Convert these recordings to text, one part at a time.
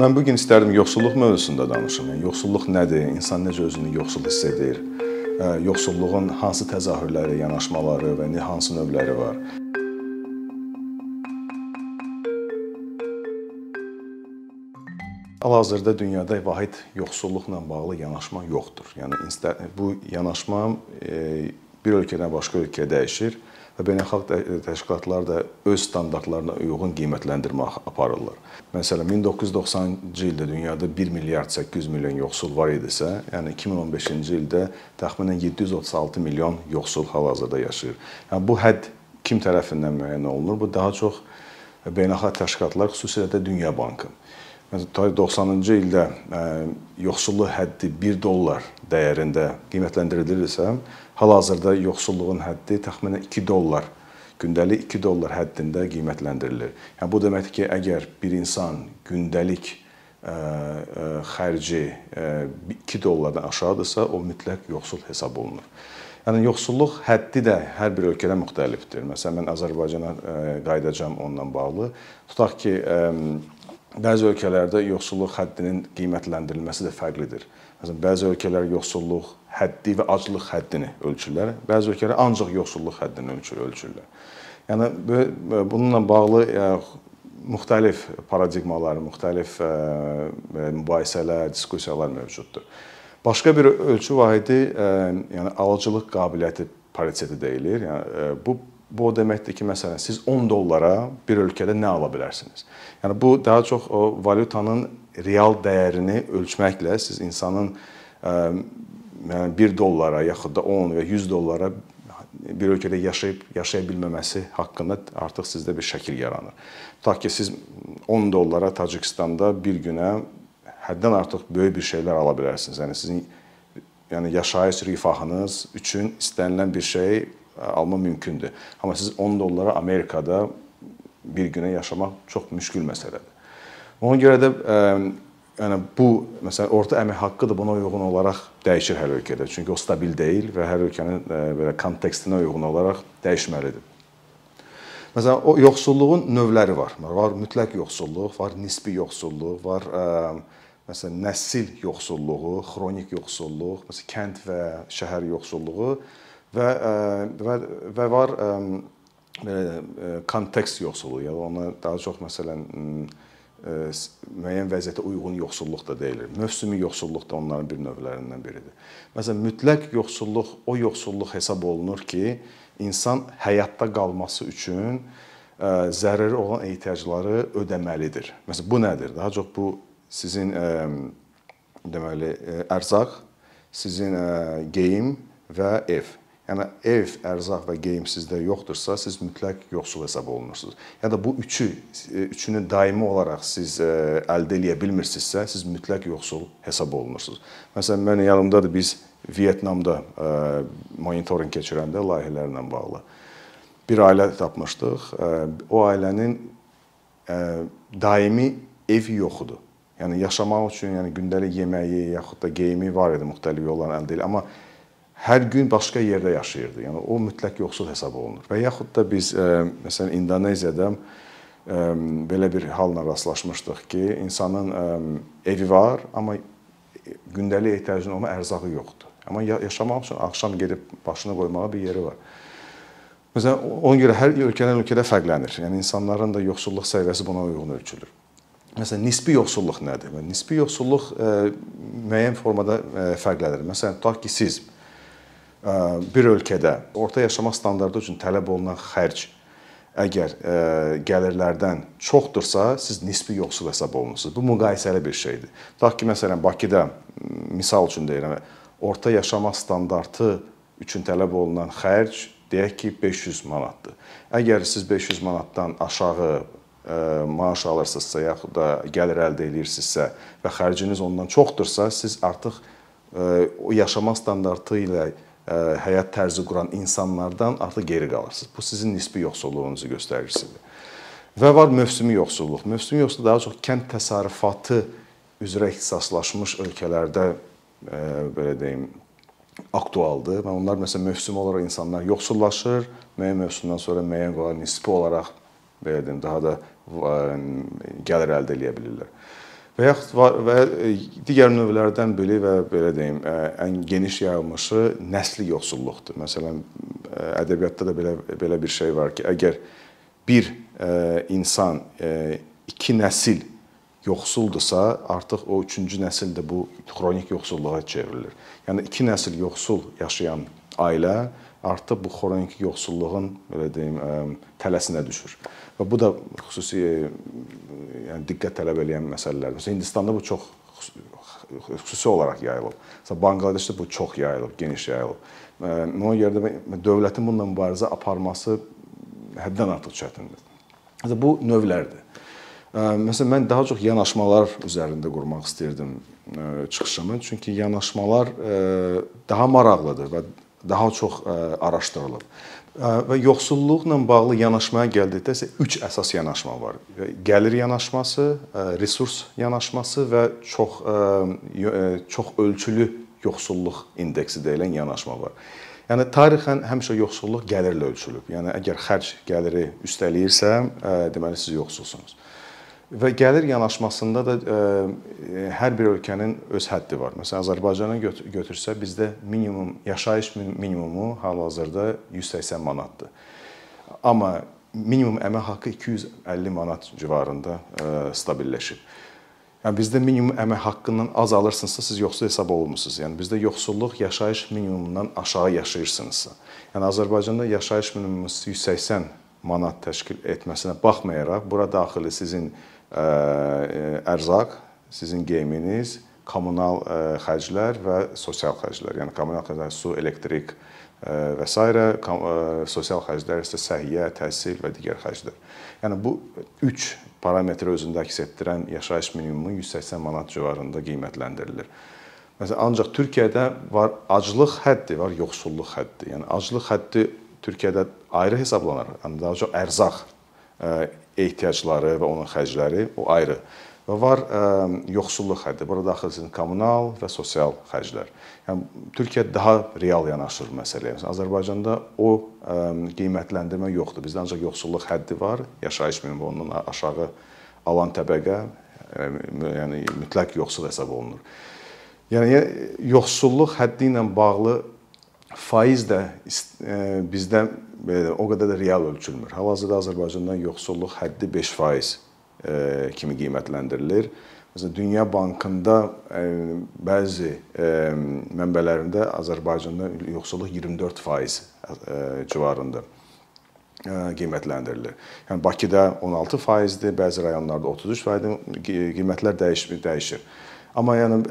Mən bu gün istərdim yoxsulluq mövzusunda danışım. Yəni yoxsulluq nədir? İnsan necə özünü yoxsul hiss edir? Yoxsulluğun hansı təzahürləri, yanaşmaları və hansı növləri var? Hal-hazırda dünyada vahid yoxsulluqla bağlı yanaşma yoxdur. Yəni bu yanaşma e, bir ölkədən başqa ölkəyə dəyişir və beynəlxalq təşkilatlar da öz standartlarına uyğun qiymətləndirmə aparırlar. Məsələn, 1990-cı ildə dünyada 1 milyard 800 milyon yoxsul var idisə, yəni 2015-ci ildə təxminən 736 milyon yoxsul hal-hazırda yaşayır. Yəni bu hədd kim tərəfindən müəyyən olunur? Bu daha çox beynəlxalq təşkilatlar, xüsusilə də Dünya Bankı. Məsələn, 90-cı ildə yoxsulluq həddi 1 dollar dəyərində qiymətləndirilirsə, hal-hazırda yoxsulluğun həddi təxminən 2 dollar, gündəlik 2 dollar həddində qiymətləndirilir. Yəni bu deməkdir ki, əgər bir insan gündəlik ə, ə, xərci ə, 2 dollardan aşağıdırsa, o mütləq yoxsul hesab olunur. Yəni yoxsulluq həddi də hər bir ölkədə müxtəlifdir. Məsələn, mən Azərbaycana qayıdacağam onunla bağlı. Tutaq ki, Bəzi ölkələrdə yoxsulluq həddinin qiymətləndirilməsi də fərqlidir. Məsələn, bəzi ölkələr yoxsulluq həddi və aclıq həddini ölçürlər. Bəzi ölkələr ancaq yoxsulluq həddini ölçür, ölçürlər. Yəni bununla bağlı müxtəlif paradigmalar, müxtəlif mübahisələr, diskussiyalar mövcuddur. Başqa bir ölçü vahidi, yəni alıcılıq qabiliyyəti pariteti deyilir. Yəni bu Bu o deməkdir ki, məsələn, siz 10 dollara bir ölkədə nə ala bilərsiniz? Yəni bu daha çox o valyutanın real dəyərini ölçməklə siz insanın ə, yəni 1 dollara yaxud da 10 və 100 dollara bir ölkədə yaşayıb yaşaya bilməməsi haqqında artıq sizdə bir şəkil yaranır. Tutaq ki, siz 10 dollara Tacikistanda bir günə həddən artıq böyük bir şeylər ala bilərsiniz. Yəni sizin yəni yaşayış rifahınız üçün istənilən bir şey alma mümkündür. Amma siz 10 dollara Amerikada bir günə yaşamaq çox müşkül məsələdir. Ona görə də ə, yəni bu məsələn orta əmək haqqı da buna uyğun olaraq dəyişir hər ölkədə. Çünki o stabil deyil və hər ölkənin ə, belə kontekstinə uyğun olaraq dəyişməlidir. Məsələn, o yoxsulluğun növləri var. Var mütləq yoxsulluq, var nisbi yoxsulluq, var məsələn nəsil yoxsulluğu, xronik yoxsulluq, məsələn kənd və şəhər yoxsulluğu və və və var belə kontekst yoxsulluğu, yəni ona daha çox məsələn müəyyən vəziyyətə uyğun yoxsulluq da deyilir. Mövsümi yoxsulluq da onların bir növlərindən biridir. Məsələn, mütləq yoxsulluq o yoxsulluq hesab olunur ki, insan həyatda qalması üçün zəruri olan ehtiyacları ödəməlidir. Məsələn, bu nədir? Daha çox bu sizin deməli ərzaq, sizin geyim və ev. Yəni ev, ərzaq və geyim sizdə yoxdursa, siz mütləq yoxsul hesab olunursunuz. Ya da bu üçü, e, üçünü daimi olaraq siz e, əldə edə bilmirsinizsə, siz mütləq yoxsul hesab olunursunuz. Məsələn, mən yanımdadır biz Vyetnamda e, monitorinq keçirəndə layihələrlə bağlı bir ailə tapmışdıq. O ailənin daimi evi yox idi. Yəni yaşamaq üçün, yəni gündəlik yeməyi yaxud da geyimi var idi müxtəlif yollarla əldə edilir, amma hər gün başqa yerdə yaşayırdı. Yəni o mütləq yoxsul hesab olunur. Və yaxud da biz ə, e, məsələn İndoneziyada ə, e, belə bir halla rastlaşmışdıq ki, insanın ə, e, evi var, amma gündəlik ehtiyacına olan ərzağı yoxdur. Amma yaşamaq üçün axşam gedib başını qoymağa bir yeri var. Məsələn, ona görə hər ölkədən ölkədə fərqlənir. Yəni insanların da yoxsulluq səviyyəsi buna uyğun ölçülür. Məsələn, nisbi yoxsulluq nədir? Nisbi yoxsulluq ə, müəyyən formada ə, fərqlənir. Məsələn, tutaq ki, siz bir ölkədə orta yaşamaq standartı üçün tələb olunan xərc əgər ə, gəlirlərdən çoxdursa, siz nisbi yoxsul hesab olunursunuz. Bu müqayisəli bir şeydir. Tutaq ki, məsələn, Bakıda misal üçün deyirəm, orta yaşamaq standartı üçün tələb olunan xərc deyək ki, 500 manatdır. Əgər siz 500 manatdan aşağı maaş alırsınızsa, yaxud da gəlir əldə edirsinizsə və xərciniz ondan çoxdursa, siz artıq o yaşamaq standartı ilə həyat tərzi quran insanlardan artıq geri qalırsınız. Bu sizin nisbi yoxsulluğunuzu göstərir sizə. Və var mövsümi yoxsulluq. Mövsümi yoxsulluq daha çox kənd təsərrüfatı üzrə ixtisaslaşmış ölkələrdə belə deyim aktualdır və onlar məsələn mövsüm olaraq insanlar yoxsullaşır, müəyyən mövsümdən sonra müəyyən qədər nisbi olaraq belə deyim daha da gəlir əldə edə bilirlər. Və yaxud var və digər növlərdən biri və belə deyim, ən geniş yayılmışı nəsli yoxsulluqdur. Məsələn, ədəbiyyatda da belə belə bir şey var ki, əgər bir insan iki nəsil yoxsuldursa, artıq o üçüncü nəsil də bu xronik yoxsulluğa çevrilir. Yəni iki nəsil yoxsul yaşayan ailə artıq bu xronik yoxsulluğun belə deyim, tələsinə düşür. Və bu da xüsusi yəni diqqət tələb edən məsələlərdir. Məsələn, Hindistanda bu çox xüsusi olaraq yayılıb. Məsələn, Banqladeşdə bu çox yayılıb, geniş yayılıb. Ona görə də dövlətin bununla mübarizə aparması həddən artıq çətindir. Məsələn, bu növlərdir. Məsələn, mən daha çox yanaşmalar üzərində qurmaq istirdim çıxışımı. Çünki yanaşmalar daha maraqlıdır və daha çox araşdırılıb. Və yoxsulluqla bağlı yanaşmaya gəldikdə isə 3 əsas yanaşma var. Gəlir yanaşması, resurs yanaşması və çox çox ölçülü yoxsulluq indeksi deyilən yanaşma var. Yəni tarixən həmişə yoxsulluq gəlirlə ölçülüb. Yəni əgər xərc gəliri üstələyirsə, deməli siz yoxsulsunuz. Və gəlir yanaşmasında da ə, e, hər bir ölkənin öz həddi var. Məsələn, Azərbaycanı götürsə, bizdə minimum yaşayış minimumu hal-hazırda 180 manatdır. Amma minimum əmək haqqı 250 manat civarında ə, e, stabilləşib. Yəni bizdə minimum əmək haqqından az alırsınızsa, siz yoxsul hesab olunmusunuz. Yəni bizdə yoxsulluq yaşayış minimumundan aşağı yaşayırsınızsa. Yəni Azərbaycanda yaşayış minimumu 180 manat təşkil etməsinə baxmayaraq, bura daxili sizin ərzaq, sizin geyiminiz, kommunal xərclər və sosial xərclər. Yəni kommunal xərclər su, elektrik və s. sosial xərclər isə səhiyyə, təhsil və digər xərclər. Yəni bu 3 parametri özündə əks etdirən yaşayış minimumu 180 manat civarında qiymətləndirilir. Məsələn, ancaq Türkiyədə var aclıq həddi, var yoxsulluq həddi. Yəni aclıq həddi Türkiyədə ayrı hesablanır. Yəni daha çox ərzaq ehtiyacları və onun xərcləri o ayrı. Və var ə, yoxsulluq həddi. Burada daxilsin kommunal və sosial xərclər. Yəni Türkiyə daha real yanaşır məsələyə. Məsələn, Azərbaycanda o ə, qiymətləndirmə yoxdur. Bizdə ancaq yoxsulluq həddi var, yaşayış minimumu ondan aşağı alan təbəqə ə, yəni mütləq yoxsul hesab olunur. Yəni yoxsulluq həddi ilə bağlı faiz də bizdə belə o qədər də real ölçülmür. Hal-hazırda Azərbaycanda yoxsulluq həddi 5% kimi qiymətləndirilir. Məsələn, Dünya Bankında bəzi mənbələrində Azərbaycanda yoxsulluq 24% civarında qiymətləndirilir. Yəni Bakıda 16%-dir, bəzi rayonlarda 33%-dir, qiymətlər dəyişir, dəyişir. Amma yəni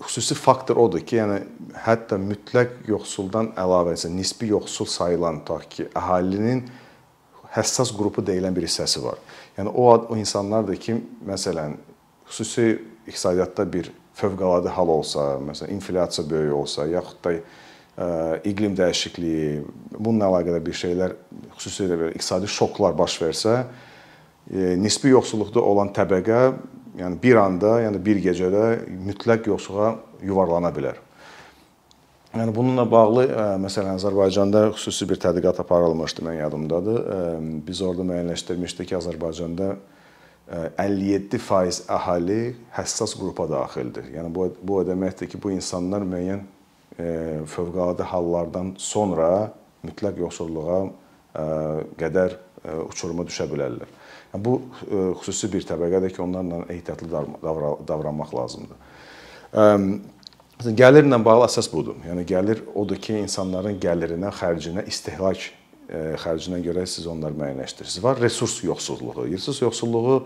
xüsusi faktor odur ki, yəni hətta mütləq yoxsuldan əlavə isə nisbi yoxsul sayılan tutaq ki, əhalinin həssas qrupu deyilən bir hissəsi var. Yəni o o insanlardır ki, məsələn, xüsusi iqtisadiyyatda bir fövqəladə hal olsa, məsələn, inflyasiya böyük olsa, yaxud da ə, iqlim dəyişikliyi, bununla əlaqədar bir şeylər, xüsusilə belə iqtisadi şoklar baş versə, ə, nisbi yoxsulluqda olan təbəqə yəni bir anda, yəni bir gecədə mütləq yoxsulluğa yuvarlana bilər. Yəni bununla bağlı məsələn Azərbaycanda xüsusi bir tədqiqat aparılmışdı, mən yadımdadır. Biz orada müəyyənləşdirmişdik ki, Azərbaycanda 57% əhali həssas qrupa daxildir. Yəni bu bu o deməkdir ki, bu insanlar müəyyən fövqəladə hallardan sonra mütləq yoxsulluğa qədər uçuruma düşə bilərlər. Bu e, xüsusi bir təbəqədir ki, onlarla ehtiyatlı davranmaq lazımdır. Gəlirlə bağlı əsas budur. Yəni gəlir odur ki, insanların gəlirinə, xərcinə, istehlak e, xərcinə görə siz onları müəyyənləşdirirsiniz. Var resurs yoxsulluğu. Resurs yoxsulluğu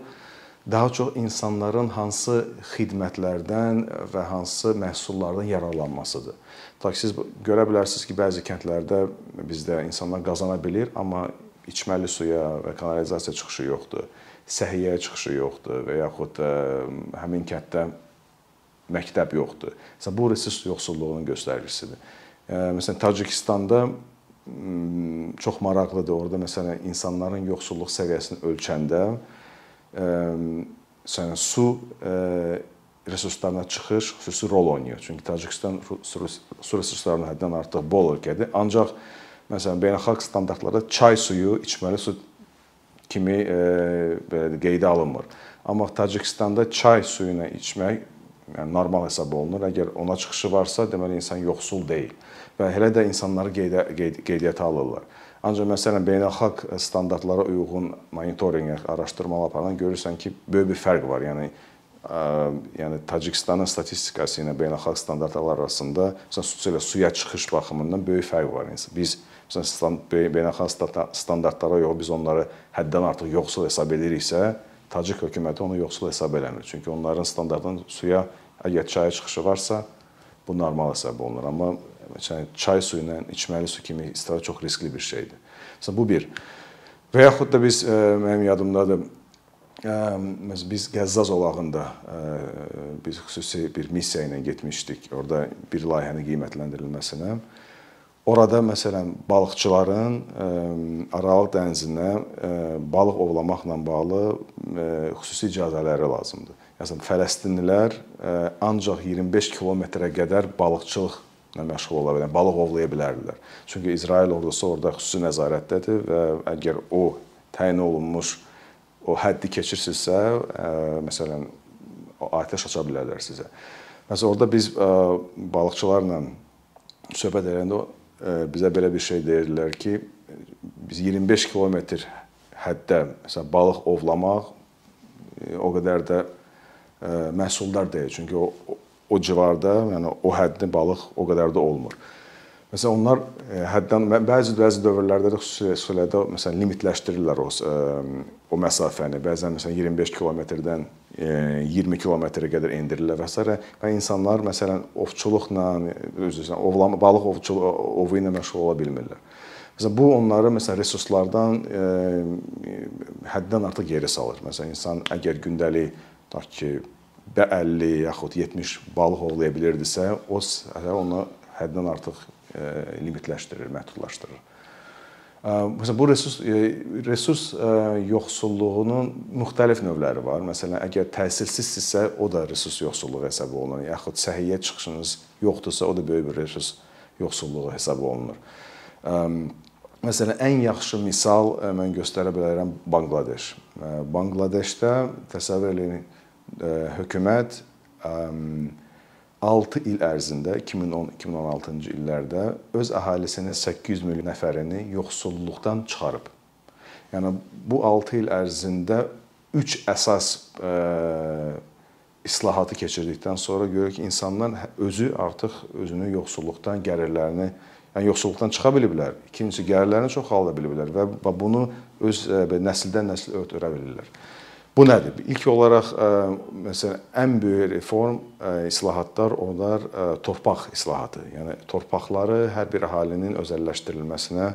daha çox insanların hansı xidmətlərdən və hansı məhsullardan yararlanmasıdır. Ta ki siz görə bilərsiniz ki, bəzi kəndlərdə bizdə insanlar qazana bilir, amma içməli suya və kanalizasiya çıxışı yoxdur, səhiyyəyə çıxışı yoxdur və yaxud ə, həmin kənddə məktəb yoxdur. Məsələn, bu resurs yoxsulluğunun göstəricisidir. Məsələn, Tacikistanda çox maraqlıdır. Orada məsələn insanların yoxsulluq səviyyəsini ölçəndə məsələn su resurslarına çıxış xüsusi rol oynayır. Çünki Tacikistan su resurslarının həddən artıq bol ölkədir. Ancaq məsələn beynəlxalq standartlarda çay suyu içməli su kimi e, belə qeydə alınmır. Amma Tacikistanda çay suyu ilə içmək yəni normal hesab olunur. Əgər ona çıxışı varsa, deməli insan yoxsul deyil və elə də insanları qeydə, qeyd, qeydiyyata alırlar. Ancaq məsələn beynəlxalq standartlara uyğun monitorinq, araşdırmalar aparan görürsən ki, böyük bir fərq var. Yəni yəni Tacikistanın statistikası ilə beynəlxalq standartlar arasında məsələn xüsusilə suya çıxış baxımından böyük fərq var. Yəni biz məsələn beynəlxalq standartlara yox biz onları həddən artıq yoxsul hesab ediriksə, Tacik hökuməti onu yoxsul hesab eləmir. Çünki onların standartının suya əgər çaya çıxışı varsa, bu normal hesab olunur. Amma məsələn çay suyu ilə içməli su kimi istifadə çox riskli bir şeydir. Məsələn bu bir. Və yaxud da biz mənim yadımdadır Məsələn biz Qəzza zolağında biz xüsusi bir missiya ilə getmişdik. Orada bir layihənin qiymətləndirilməsinə. Orada məsələn balıqçıların Aralıq dənizində balıq ovlamaqla bağlı xüsusi icazələri lazımdır. Məsələn Fələstinlilər ancaq 25 kilometrə qədər balıqçılıqla məşğul ola bilər, balıq ovlaya bilərdilər. Çünki İsrail ordusu orada xüsusi nəzarətdədir və əgər o təyin olunmuş o həddi keçirsinizsə, məsələn, atəş aça bilərlər sizə. Məsələn, orada biz balıqçılarla söhbət edəndə bizə belə bir şey deyirdilər ki, biz 25 kilometr həddə məsələn balıq ovlamaq o qədər də məhsuldar deyil. Çünki o o civarda, yəni o həddə balıq o qədər də olmur. Məsələn onlar həddən bəzi bəzi dövrlərdə də xüsusi sularda məsələn limitləşdirirlər o o məsafəni. Bəzən məsələn 25 kilometrdən 20 kilometrə qədər endirirlər və s. və insanlar məsələn ovçuluqla, özünüzə ovlama balıq ovçuluğu ovu ilə məşğul ola bilmirlər. Məsələn bu onları məsələn resurslardan e, həddən artıq geri salır. Məsələn insan əgər gündəlik tutaq ki 50 yaxud 70 balıq ovlaya bilirdisə, o onu həddən artıq e, limitləşdirir, məhdudlaşdırır. Məsələn, bu resurs e, resurs e, yoxsulluğunun müxtəlif növləri var. Məsələn, əgər təhsilsizsinizsə, o da resurs yoxsulluğu hesab olunur. Yaxud səhiyyə çıxışınız yoxdursa, o da böyük bir resurs yoxsulluğu hesab olunur. Məsələn, ən yaxşı misal e, mən göstərə bilərəm Banqladeş. Banqladeşdə təsəvvür eləyin, hökumət 6 il ərzində 2010-2016-cı illərdə öz əhalisinin 800 milyon nəfərini yoxsulluqdan çıxarıb. Yəni bu 6 il ərzində 3 əsas ə, islahatı keçirdikdən sonra görürük ki, insanlar özü artıq özünü yoxsulluqdan, gəlirlərini, yəni yoxsulluqdan çıxa biliblər. İkincisi, gəlirlərini çoxalda biliblər və bunu öz nəsildən nəslə ötürə bilirlər. Bu nədir? İlk olaraq e, məsələn ən böyük reform e, islahatlar onlar e, torpaq islahatı. Yəni torpaqları hər bir əhalinin özəlləşdirilməsinə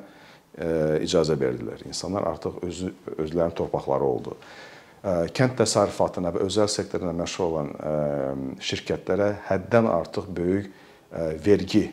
icazə verdilər. İnsanlar artıq özü özlərinin torpaqları oldu. Kənd təsərrüfatına və özəl sektoruna məşğul olan şirkətlərə həddən artıq böyük vergi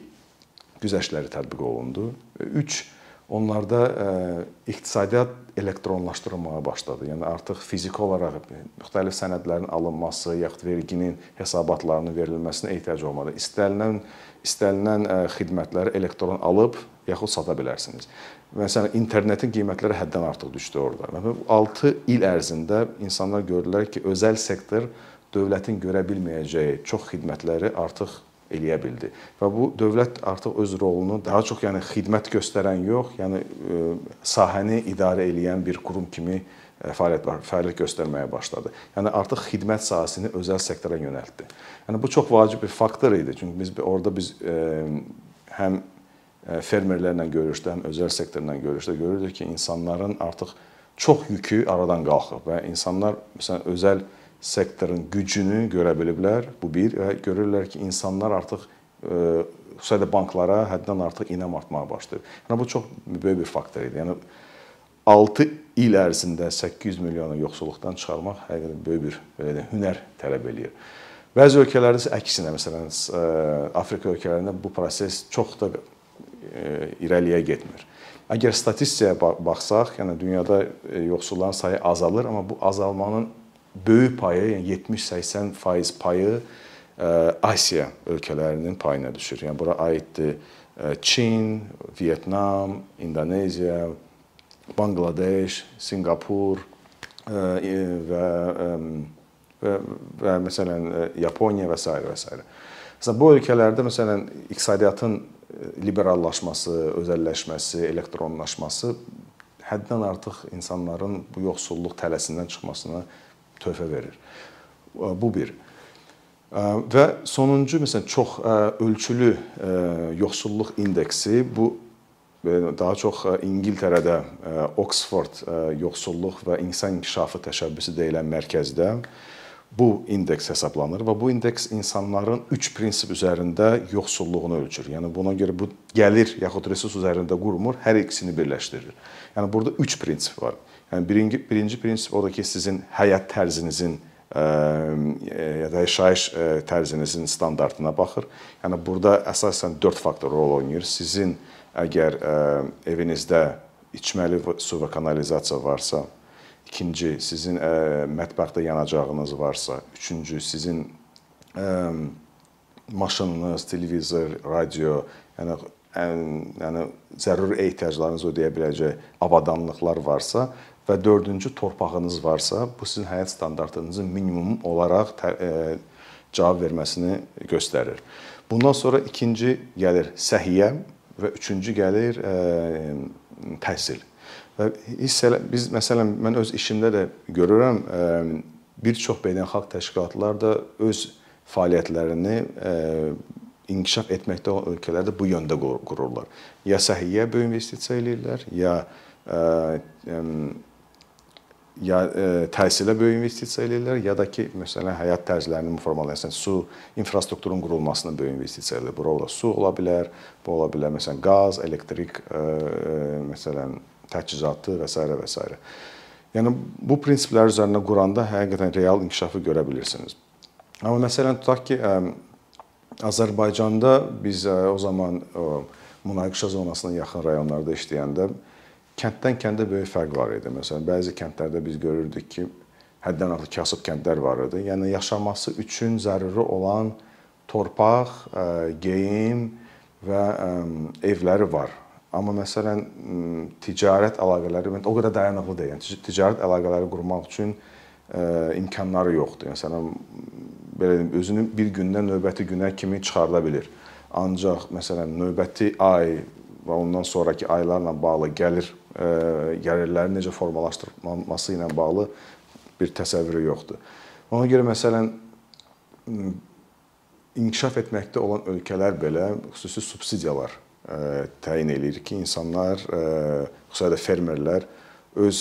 güzəştləri tətbiq olundu. 3 onlarda iqtisadiyyat elektronlaşdırılmağa başladı. Yəni artıq fiziki olaraq müxtəlif sənədlərin alınması, yaxud verginin hesabatlarının verilməsinə ehtiyac olmadı. İstənilən istənilən xidmətləri elektron alıb yaxud sata bilərsiniz. Məsələn, internetin qiymətləri həddən artıq düşdü orada. Və 6 il ərzində insanlar gördülər ki, özəl sektor dövlətin görə bilməyəcəyi çox xidmətləri artıq eləyə bildi. Və bu dövlət artıq öz rolunu daha çox yəni xidmət göstərən yox, yəni e, sahəni idarə edən bir qurum kimi e, fəaliyyət var, fəaliyyət göstərməyə başladı. Yəni artıq xidmət sahəsini özəl sektora yönəltdi. Yəni bu çox vacib bir faktor idi. Çünki biz orada biz e, həm fermerlərlə görüşdə, həm özəl sektorla görüşdə görürdük ki, insanların artıq çox yükü aradan qalxıb və insanlar məsələn özəl sektorun gücünü görə biliblər. Bu bir və görürlər ki, insanlar artıq e, xüsusilə banklara həddən artıq inam artmağa başlayıb. Yəni bu çox böyük bir faktor idi. Yəni 6 il ərzində 800 milyonu yoxsulluqdan çıxarmaq həqiqətən böyük bir belə də hünər tələb eləyir. Bəzi ölkələrdə isə əksinə, məsələn, e, Afrika ölkələrində bu proses çox da e, irəliyə getmir. Əgər statistikaya baxsaq, yəni dünyada yoxsulların sayı azalır, amma bu azalmanın böyük payı, yəni 70-80% payı e, Asiya ölkələrinin payına düşür. Yəni bura aiddir e, Çin, Vyetnam, İndoneziya, Bangladeş, Sinqapur, və və, və məsələn Yaponiya və s. və s. Məsələn bu ölkələrdə məsələn iqtisadiyyatın liberallaşması, özəlləşməsi, elektronlaşması həddən artıq insanların bu yoxsulluq tələsindən çıxmasına töhfə verir. Bu bir. Və sonuncu məsələn çox ölçülü yoxsulluq indeksi bu daha çox İngiltərədə Oxford yoxsulluq və insan inkişafı təşəbbüsü deyilən mərkəzdə bu indeks hesablanır və bu indeks insanların 3 prinsip üzərində yoxsulluğunu ölçür. Yəni buna görə bu gəlir yaxud resurs üzərində qurmur, hər ikisini birləşdirir. Yəni burada 3 prinsip var. Yəni birinci birinci prinsip odur ki, sizin həyat tərzinizin ya da yaşayış tərzinizin standartına baxır. Yəni burada əsasən 4 faktor rol oynayır. Sizin əgər evinizdə içməli su və kanalizasiya varsa, İkinci, sizin ə, mətbəxdə yanacağınız varsa, üçüncü, sizin ə, maşınınız, televizor, radio, yəni ən, yəni zəruri ehtiyaclarınızı ödəyə biləcək avadanlıqlar varsa və dördüncü torpağınız varsa, bu sizin həyat standartınızın minimum olaraq ə, cavab verməsini göstərir. Bundan sonra ikinci gəlir səhiyyə və üçüncü gəlir ə, təhsil. Və hiss elə biz məsələn mən öz işimdə də görürəm bir çox beynəlxalq təşkilatlar da öz fəaliyyətlərini inkişaf etməkdə olan ölkələrdə bu yöndə qururlar. Ya səhiyyəyə böyük investisiya eləyirlər, ya ya təhsilə böyük investisiya eləyirlər, ya da ki, məsələn, həyat tərzlərinin formalaşmasına, su infrastrukturunun qurulmasına böyük investisiya eləyirlər. Bura su ola bilər, bu ola bilər, məsələn, qaz, elektrik, məsələn, təchizatı və s. və s. Yəni bu prinsiplər üzərində quranda həqiqətən real inkişafı görə bilirsiniz. Amma məsələn tutaq ki, Azərbaycanda biz o zaman münaqişə zonasına yaxın rayonlarda işləyəndə kənddən kəndə böyük fərq var idi. Məsələn, bəzi kəndlərdə biz görürdük ki, həddən artıq kasıb kəndlər var idi. Yəni yaşaması üçün zəruri olan torpaq, geyim və evləri var. Amma məsələn ticarət əlaqələri o qədər dayanıqlı deyil. Yəni ticarət əlaqələri qurmaq üçün imkanları yoxdur. Məsələn belə deyim, özünü bir gündən növbəti günə kimi çıxarda bilir. Ancaq məsələn növbəti ay və ondan sonrakı aylarla bağlı gəlir gəlirlərin necə formalaşdırılması ilə bağlı bir təsəvvürü yoxdur. Ona görə məsələn inkişaf etməkdə olan ölkələr belə xüsusi subsidiyalar təyin eləyir ki, insanlar, xüsusilə də fermerlər öz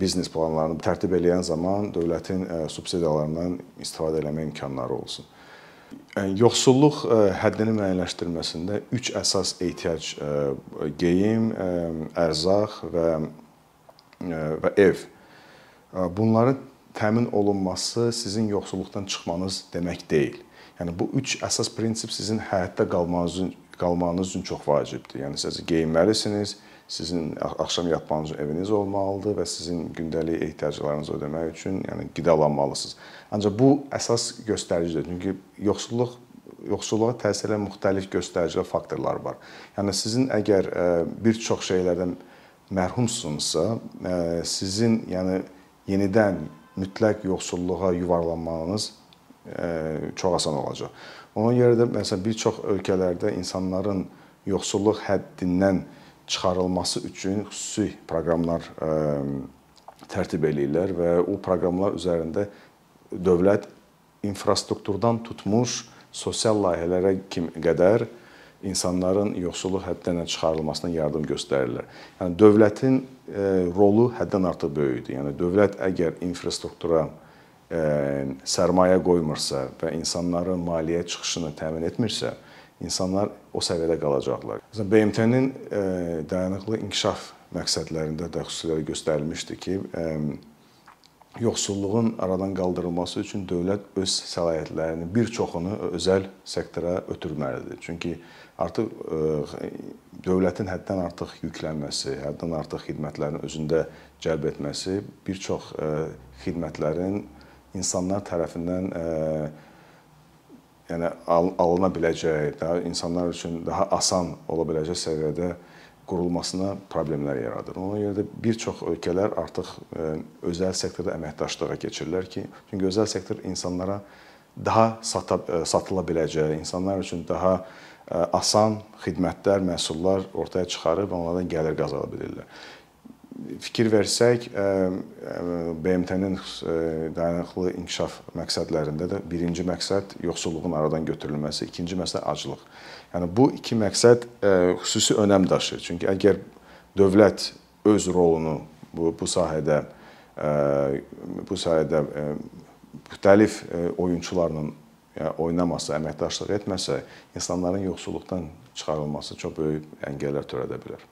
biznes planlarını tərtib edən zaman dövlətin subsidiyalarından istifadə etmə imkanları olsun. Yoxsulluq həddini müəyyənləşdirməsində 3 əsas ehtiyac geyim, ərzaq və və ev. Bunların təmin olunması sizin yoxsulluqdan çıxmanız demək deyil. Yəni bu 3 əsas prinsip sizin həyatda qalmanızın qalmanız üçün çox vacibdir. Yəni siz geyinməlisiniz, sizin axşam yatmanız üçün eviniz olmalıdır və sizin gündəlik ehtiyaclarınızı ödəmək üçün, yəni qidalanmalısınız. Ancaq bu əsas göstəricidir. Çünki yoxsulluq yoxsulluğa təsir edən müxtəlif göstərici faktorlar var. Yəni sizin əgər bir çox şeylərdən mərhumsunuzsa, sizin yəni yenidən mütləq yoxsulluğa yuvarlanmanız çox asan olacaq. Ona görə də məsələn bir çox ölkələrdə insanların yoxsulluq həddindən çıxarılması üçün xüsusi proqramlar tərtib eləyirlər və o proqramlar üzərində dövlət infrastrukturdan tutmuş sosial layihələrə qədər insanların yoxsulluq həddindən çıxarılmasına yardım göstərirlər. Yəni dövlətin rolu həddən artıq böyükdür. Yəni dövlət əgər infrastruktura sərmayə qoymursa və insanların maliyyə çıxışını təmin etmirsə, insanlar o səviyyədə qalacaqlar. Məsələn, BMT-nin dayanıqlı inkişaf məqsədlərində də xüsusilə göstərilmişdi ki, yoxsulluğun aradan qaldırılması üçün dövlət öz səlahiyyətlərinin bir çoxunu özəl sektora ötürməlidir. Çünki artıq dövlətin həddən artıq yüklənməsi, həddən artıq xidmətlərin özündə cəlb etməsi bir çox xidmətlərin insanlar tərəfindən ə, yəni al alına biləcək, daha insanlar üçün daha asan ola biləcək səviyyədə qurulmasına problemlər yaradır. Ona görə də bir çox ölkələr artıq özəl sektorda əməkdaşlığa keçirlər ki, çünki özəl sektor insanlara daha sata, satıla biləcək, insanlar üçün daha asan xidmətlər, məhsullar ortaya çıxarıb onlardan gəlir qazana bilirlər. Fikir versək, BMT-nin dayanıqlı inkişaf məqsədlərində də birinci məqsəd yoxsulluğun aradan götürülməsi, ikinci məqsəd aclıq. Yəni bu iki məqsəd xüsusi önəm daşıyır. Çünki əgər dövlət öz rolunu bu bu sahədə bu sahədə müxtəlif oyunçularla oynamasa, əməkdaşlıq etməsə, insanların yoxsulluqdan çıxarılması çox böyük əngəllər törədə bilər.